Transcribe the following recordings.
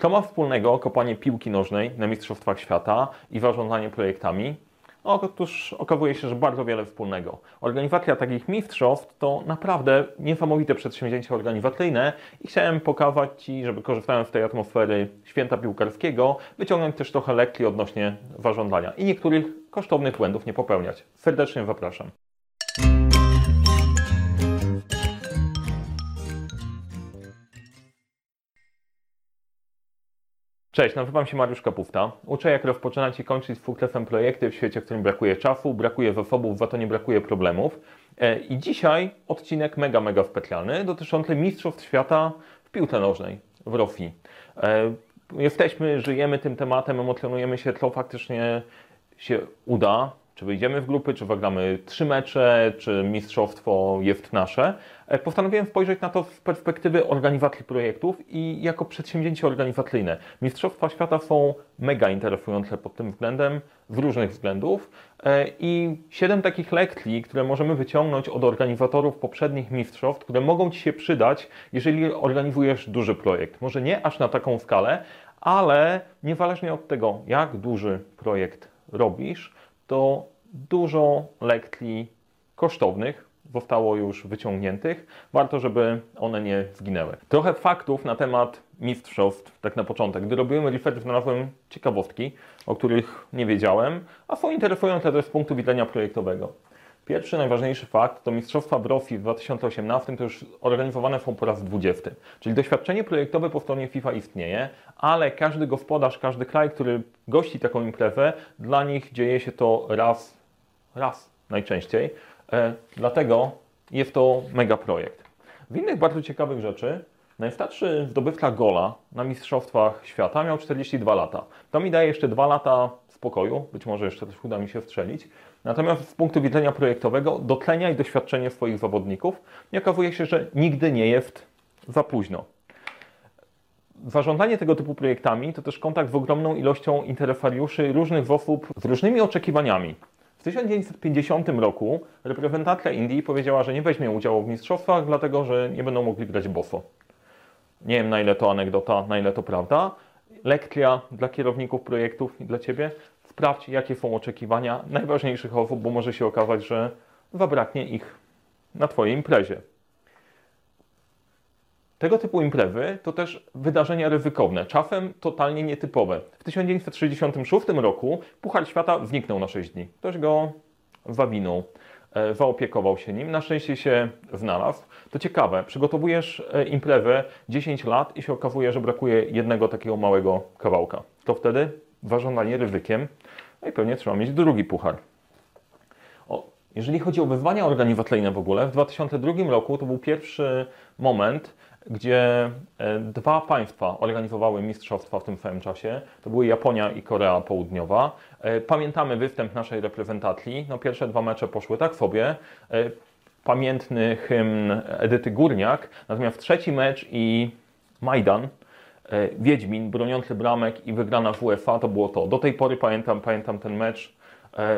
Co ma wspólnego kopanie piłki nożnej na Mistrzostwach Świata i zarządzanie projektami? Otóż okazuje się, że bardzo wiele wspólnego. Organizacja takich mistrzostw to naprawdę niesamowite przedsięwzięcie organizacyjne i chciałem pokazać Ci, żeby korzystając z tej atmosfery święta piłkarskiego, wyciągnąć też trochę lekcji odnośnie zarządzania i niektórych kosztownych błędów nie popełniać. Serdecznie zapraszam. Cześć, nazywam się Mariusz Kapufta. Uczę jak rozpoczynać i kończyć z sukcesem projekty w świecie, w którym brakuje czasu, brakuje zasobów, za to nie brakuje problemów. E, I dzisiaj odcinek mega, mega specjalny dotyczący Mistrzostw Świata w piłce nożnej w Rosji. E, jesteśmy, żyjemy tym tematem, emocjonujemy się, co faktycznie się uda, czy wyjdziemy w grupy, czy wygramy trzy mecze, czy mistrzostwo jest nasze. E, postanowiłem spojrzeć na to z perspektywy organizacji projektów i jako przedsięwzięcie organizacyjne. Mistrzostwa świata są mega interesujące pod tym względem, z różnych względów e, i siedem takich lekcji, które możemy wyciągnąć od organizatorów poprzednich mistrzostw, które mogą Ci się przydać, jeżeli organizujesz duży projekt. Może nie aż na taką skalę, ale niezależnie od tego, jak duży projekt robisz, to dużo lekcji kosztownych zostało już wyciągniętych. Warto, żeby one nie zginęły. Trochę faktów na temat mistrzostw, tak na początek. Gdy robiłem research, znalazłem ciekawostki, o których nie wiedziałem, a są interesujące też z punktu widzenia projektowego. Pierwszy, najważniejszy fakt to Mistrzostwa w Rosji w 2018 to już organizowane są po raz 20. Czyli doświadczenie projektowe po stronie FIFA istnieje, ale każdy gospodarz, każdy kraj, który gości taką imprezę, dla nich dzieje się to raz, raz najczęściej. E, dlatego jest to mega projekt. W innych bardzo ciekawych rzeczy najstarszy zdobywca gola na Mistrzostwach Świata miał 42 lata. To mi daje jeszcze 2 lata spokoju, być może jeszcze też uda mi się strzelić. Natomiast z punktu widzenia projektowego doceniaj doświadczenie swoich zawodników i okazuje się, że nigdy nie jest za późno. Zarządzanie tego typu projektami to też kontakt z ogromną ilością interesariuszy różnych osób z różnymi oczekiwaniami. W 1950 roku reprezentacja Indii powiedziała, że nie weźmie udziału w mistrzostwach, dlatego że nie będą mogli grać boso. Nie wiem na ile to anegdota, na ile to prawda. Lekcja dla kierowników projektów i dla Ciebie. Sprawdź, jakie są oczekiwania najważniejszych osób, bo może się okazać, że zabraknie ich na Twojej imprezie. Tego typu imprezy to też wydarzenia ryzykowne, czasem totalnie nietypowe. W 1966 roku Puchar Świata zniknął na 6 dni. Ktoś go zawinął, e, zaopiekował się nim, na szczęście się znalazł. To ciekawe, przygotowujesz e, imprezę 10 lat i się okazuje, że brakuje jednego takiego małego kawałka. To wtedy zarządzanie ryzykiem, no i pewnie trzeba mieć drugi puchar. Jeżeli chodzi o wyzwania organizacyjne w ogóle, w 2002 roku to był pierwszy moment, gdzie e, dwa państwa organizowały mistrzostwa w tym samym czasie. To były Japonia i Korea Południowa. E, pamiętamy występ naszej reprezentacji. No, pierwsze dwa mecze poszły tak sobie. E, pamiętny hymn Edyty Górniak. Natomiast trzeci mecz i Majdan, Wiedźmin, broniący bramek i wygrana w UEFA, to było to. Do tej pory pamiętam, pamiętam ten mecz.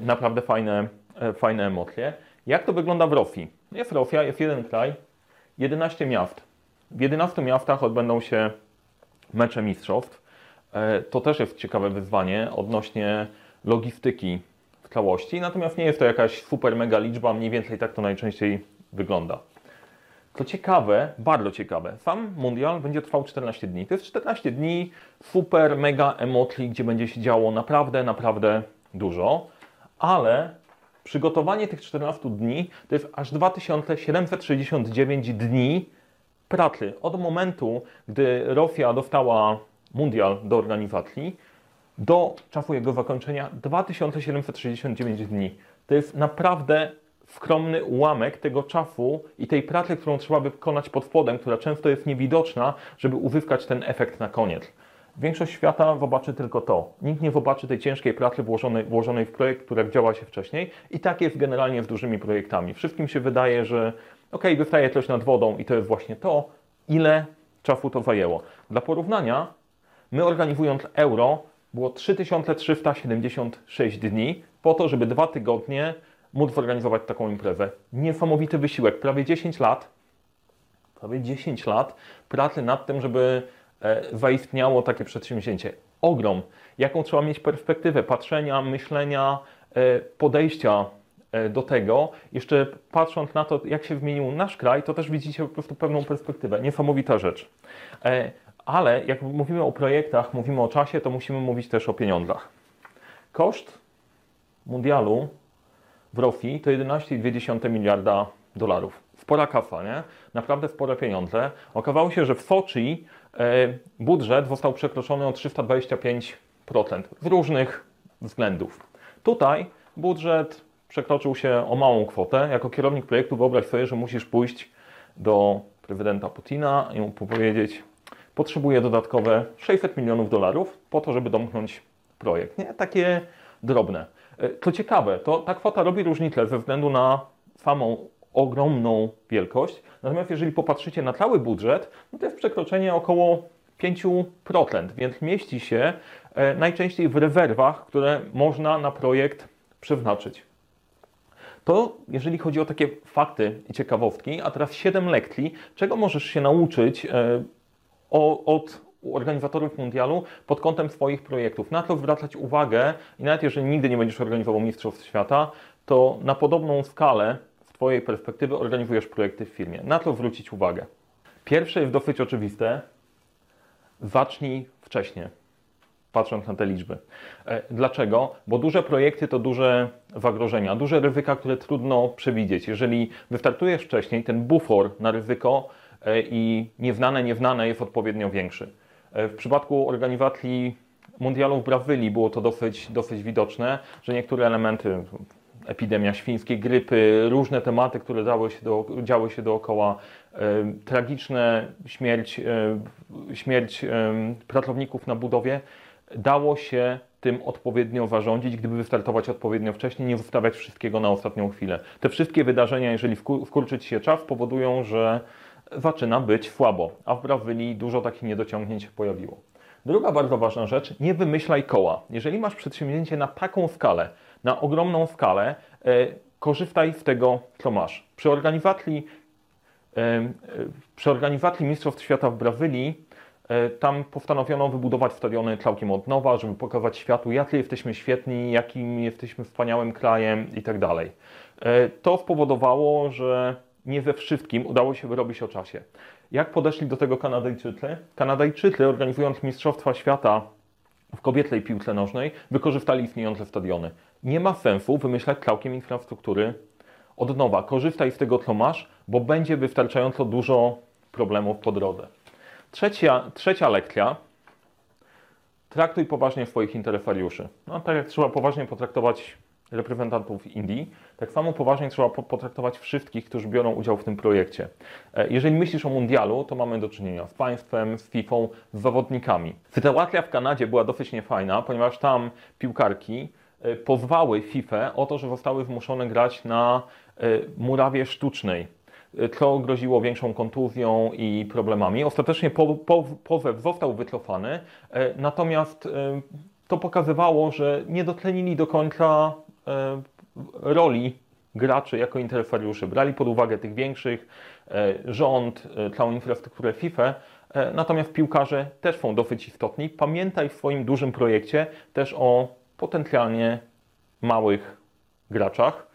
Naprawdę fajne, fajne emocje. Jak to wygląda w Rosji? Jest Rosja, jest jeden kraj, 11 miast. W 11 miastach odbędą się mecze mistrzostw. E, to też jest ciekawe wyzwanie odnośnie logistyki w całości, natomiast nie jest to jakaś super mega liczba, mniej więcej tak to najczęściej wygląda. To ciekawe, bardzo ciekawe. Sam mundial będzie trwał 14 dni. To jest 14 dni super mega emocji, gdzie będzie się działo naprawdę, naprawdę dużo, ale przygotowanie tych 14 dni to jest aż 2769 dni pracy. Od momentu, gdy Rosja dostała mundial do organizacji, do czasu jego zakończenia 2769 dni. To jest naprawdę skromny ułamek tego czasu i tej pracy, którą trzeba by wykonać pod spodem, która często jest niewidoczna, żeby uzyskać ten efekt na koniec. Większość świata zobaczy tylko to. Nikt nie zobaczy tej ciężkiej pracy włożonej, włożonej w projekt, która działa się wcześniej. I tak jest generalnie z dużymi projektami. Wszystkim się wydaje, że ok, wystaje coś nad wodą i to jest właśnie to, ile czasu to zajęło. Dla porównania, my organizując euro, było 3376 dni po to, żeby dwa tygodnie móc zorganizować taką imprezę. Niesamowity wysiłek, prawie 10 lat, prawie 10 lat pracy nad tym, żeby e, zaistniało takie przedsięwzięcie. Ogrom. Jaką trzeba mieć perspektywę patrzenia, myślenia, e, podejścia do tego. Jeszcze patrząc na to, jak się zmienił nasz kraj, to też widzicie po prostu pewną perspektywę. Niesamowita rzecz. Ale jak mówimy o projektach, mówimy o czasie, to musimy mówić też o pieniądzach. Koszt mundialu w ROFI to 11,2 miliarda dolarów. Spora kafa, nie? Naprawdę spore pieniądze. Okazało się, że w Sochi e, budżet został przekroczony o 325% z różnych względów. Tutaj budżet przekroczył się o małą kwotę. Jako kierownik projektu wyobraź sobie, że musisz pójść do prezydenta Putina i mu powiedzieć, potrzebuję dodatkowe 600 milionów dolarów po to, żeby domknąć projekt. Nie? Takie drobne. E, to ciekawe, to ta kwota robi różnicę ze względu na samą ogromną wielkość. Natomiast jeżeli popatrzycie na cały budżet, no to jest przekroczenie około 5%, więc mieści się e, najczęściej w rezerwach, które można na projekt przeznaczyć. To jeżeli chodzi o takie fakty i ciekawostki, a teraz 7 lekcji, czego możesz się nauczyć e, od organizatorów mundialu pod kątem swoich projektów. Na to zwracać uwagę i nawet jeżeli nigdy nie będziesz organizował Mistrzostw Świata, to na podobną skalę z Twojej perspektywy organizujesz projekty w firmie. Na to zwrócić uwagę. Pierwsze jest dosyć oczywiste. Zacznij wcześniej, patrząc na te liczby. E, dlaczego? Bo duże projekty to duże zagrożenia, duże ryzyka, które trudno przewidzieć. Jeżeli wystartujesz wcześniej, ten bufor na ryzyko e, i nieznane, nieznane jest odpowiednio większy. E, w przypadku organizacji mundialu w Brazylii było to dosyć, dosyć widoczne, że niektóre elementy, epidemia świńskiej, grypy, różne tematy, które działy się, do, działy się dookoła, tragiczne śmierć, śmierć pracowników na budowie, dało się tym odpowiednio zarządzić, gdyby wystartować odpowiednio wcześniej, nie zostawiać wszystkiego na ostatnią chwilę. Te wszystkie wydarzenia, jeżeli wkurczyć się czas, powodują, że zaczyna być słabo, a w Brazylii dużo takich niedociągnięć się pojawiło. Druga bardzo ważna rzecz, nie wymyślaj koła. Jeżeli masz przedsięwzięcie na taką skalę, na ogromną skalę, e, korzystaj z tego, co masz. Przy organizacji, e, przy organizacji Mistrzostw Świata w Brazylii tam postanowiono wybudować stadiony całkiem od nowa, żeby pokazać światu, jacy jesteśmy świetni, jakim jesteśmy wspaniałym krajem i tak dalej. To spowodowało, że nie we wszystkim udało się wyrobić o czasie. Jak podeszli do tego Kanadyjczycy? Kanadajczycy, organizując Mistrzostwa Świata w kobiecej piłce nożnej, wykorzystali istniejące stadiony. Nie ma sensu wymyślać całkiem infrastruktury od nowa. Korzystaj z tego, co masz, bo będzie wystarczająco dużo problemów po drodze. Trzecia, trzecia lekcja. Traktuj poważnie swoich interesariuszy. No, tak jak trzeba poważnie potraktować reprezentantów Indii, tak samo poważnie trzeba potraktować wszystkich, którzy biorą udział w tym projekcie. E, jeżeli myślisz o mundialu, to mamy do czynienia z państwem, z FIFA, z zawodnikami. Sytuacja w Kanadzie była dosyć niefajna, ponieważ tam piłkarki e, pozwały FIFA o to, że zostały zmuszone grać na e, murawie sztucznej, co groziło większą kontuzją i problemami. Ostatecznie pozew został wycofany, natomiast to pokazywało, że nie doclenili do końca E, roli graczy jako interesariuszy. Brali pod uwagę tych większych, e, rząd, e, całą infrastrukturę FIFA, natomiast piłkarze też są dosyć istotni. Pamiętaj w swoim dużym projekcie też o potencjalnie małych graczach,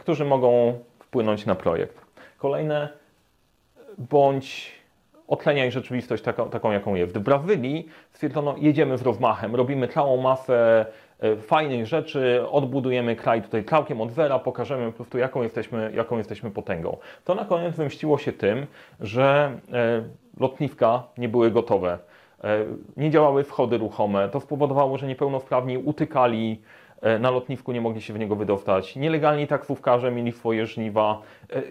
którzy mogą wpłynąć na projekt. Kolejne, bądź otleniaj rzeczywistość taką, taką jaką jest. W Brazylii stwierdzono, jedziemy z rozmachem, robimy całą masę E, fajnych rzeczy, odbudujemy kraj tutaj całkiem od zera, pokażemy po prostu jaką jesteśmy, jaką jesteśmy potęgą. To na koniec wymściło się tym, że e, lotniska nie były gotowe. E, nie działały wchody ruchome. To spowodowało, że niepełnosprawni utykali na lotnisku, nie mogli się w niego wydostać. Nielegalni taksówkarze mieli swoje żniwa.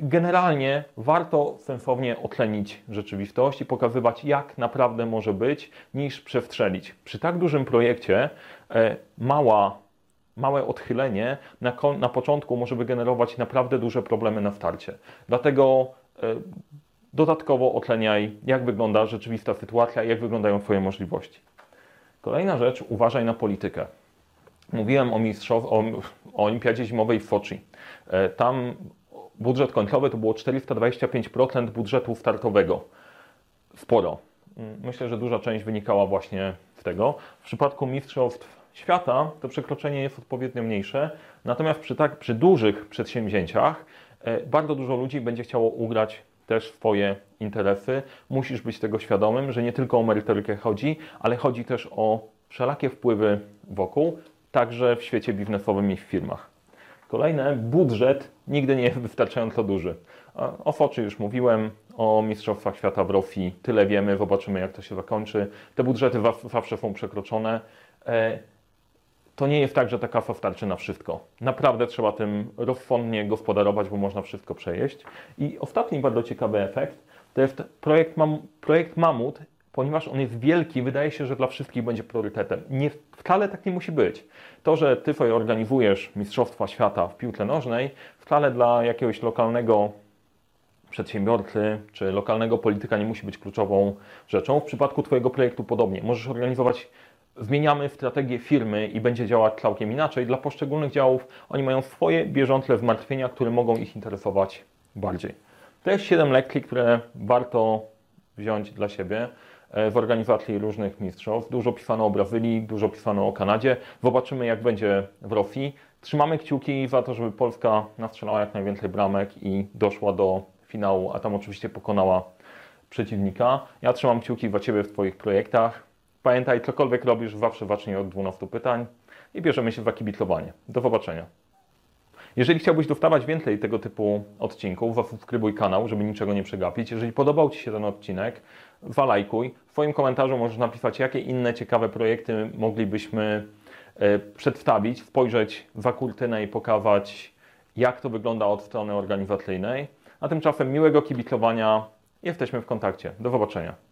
Generalnie warto sensownie otlenić rzeczywistość i pokazywać, jak naprawdę może być, niż przewstrzelić. Przy tak dużym projekcie E, mała, małe odchylenie na, na początku może wygenerować naprawdę duże problemy na starcie. Dlatego e, dodatkowo otleniaj, jak wygląda rzeczywista sytuacja, jak wyglądają Twoje możliwości. Kolejna rzecz, uważaj na politykę. Mówiłem o, mistrzow, o, o Olimpiadzie Zimowej w Foczi. E, tam budżet końcowy to było 425% budżetu startowego. Sporo. mm, myślę, że duża część wynikała właśnie z tego. W przypadku mistrzostw świata to przekroczenie jest odpowiednio mniejsze, natomiast przy, tak, przy dużych przedsięwzięciach e, bardzo dużo ludzi będzie chciało ugrać też swoje interesy. Musisz być tego świadomym, że nie tylko o merytorykę chodzi, ale chodzi też o wszelakie wpływy wokół, także w świecie biznesowym i w firmach. Kolejne, budżet nigdy nie jest wystarczająco duży. O Foczy już mówiłem, o Mistrzostwach Świata w Rofi tyle wiemy, zobaczymy jak to się zakończy. Te budżety zawsze są przekroczone. E, to nie jest tak, że ta kasa starczy na wszystko. Naprawdę trzeba tym rozsądnie gospodarować, bo można wszystko przejeść. I ostatni bardzo ciekawy efekt to jest projekt, Mam projekt Mamut, ponieważ on jest wielki, wydaje się, że dla wszystkich będzie priorytetem. Nie, wcale tak nie musi być. To, że ty sobie organizujesz Mistrzostwa Świata w piłce nożnej, wcale dla jakiegoś lokalnego przedsiębiorcy czy lokalnego polityka nie musi być kluczową rzeczą. W przypadku Twojego projektu podobnie. Możesz organizować zmieniamy strategię firmy i będzie działać całkiem inaczej. Dla poszczególnych działów oni mają swoje bieżące zmartwienia, które mogą ich interesować bardziej. To jest 7 lekcji, które warto wziąć dla siebie w organizacji różnych mistrzostw. Dużo pisano o Brazylii, dużo pisano o Kanadzie. Zobaczymy, jak będzie w Rosji. Trzymamy kciuki za to, żeby Polska nastrzelała jak najwięcej bramek i doszła do finału, a tam oczywiście pokonała przeciwnika. Ja trzymam kciuki za Ciebie w Twoich projektach. Pamiętaj, cokolwiek robisz, zawsze zacznij od 12 pytań i bierzemy się w kibicowanie. Do zobaczenia. Jeżeli chciałbyś dostawać więcej tego typu odcinków, zasubskrybuj kanał, żeby niczego nie przegapić. Jeżeli podobał Ci się ten odcinek, walajkuj. W Twoim komentarzu możesz napisać, jakie inne ciekawe projekty moglibyśmy e, przedstawić, spojrzeć za kurtynę i pokazać, jak to wygląda od strony organizacyjnej. A tymczasem miłego kibicowania. Jesteśmy w kontakcie. Do zobaczenia.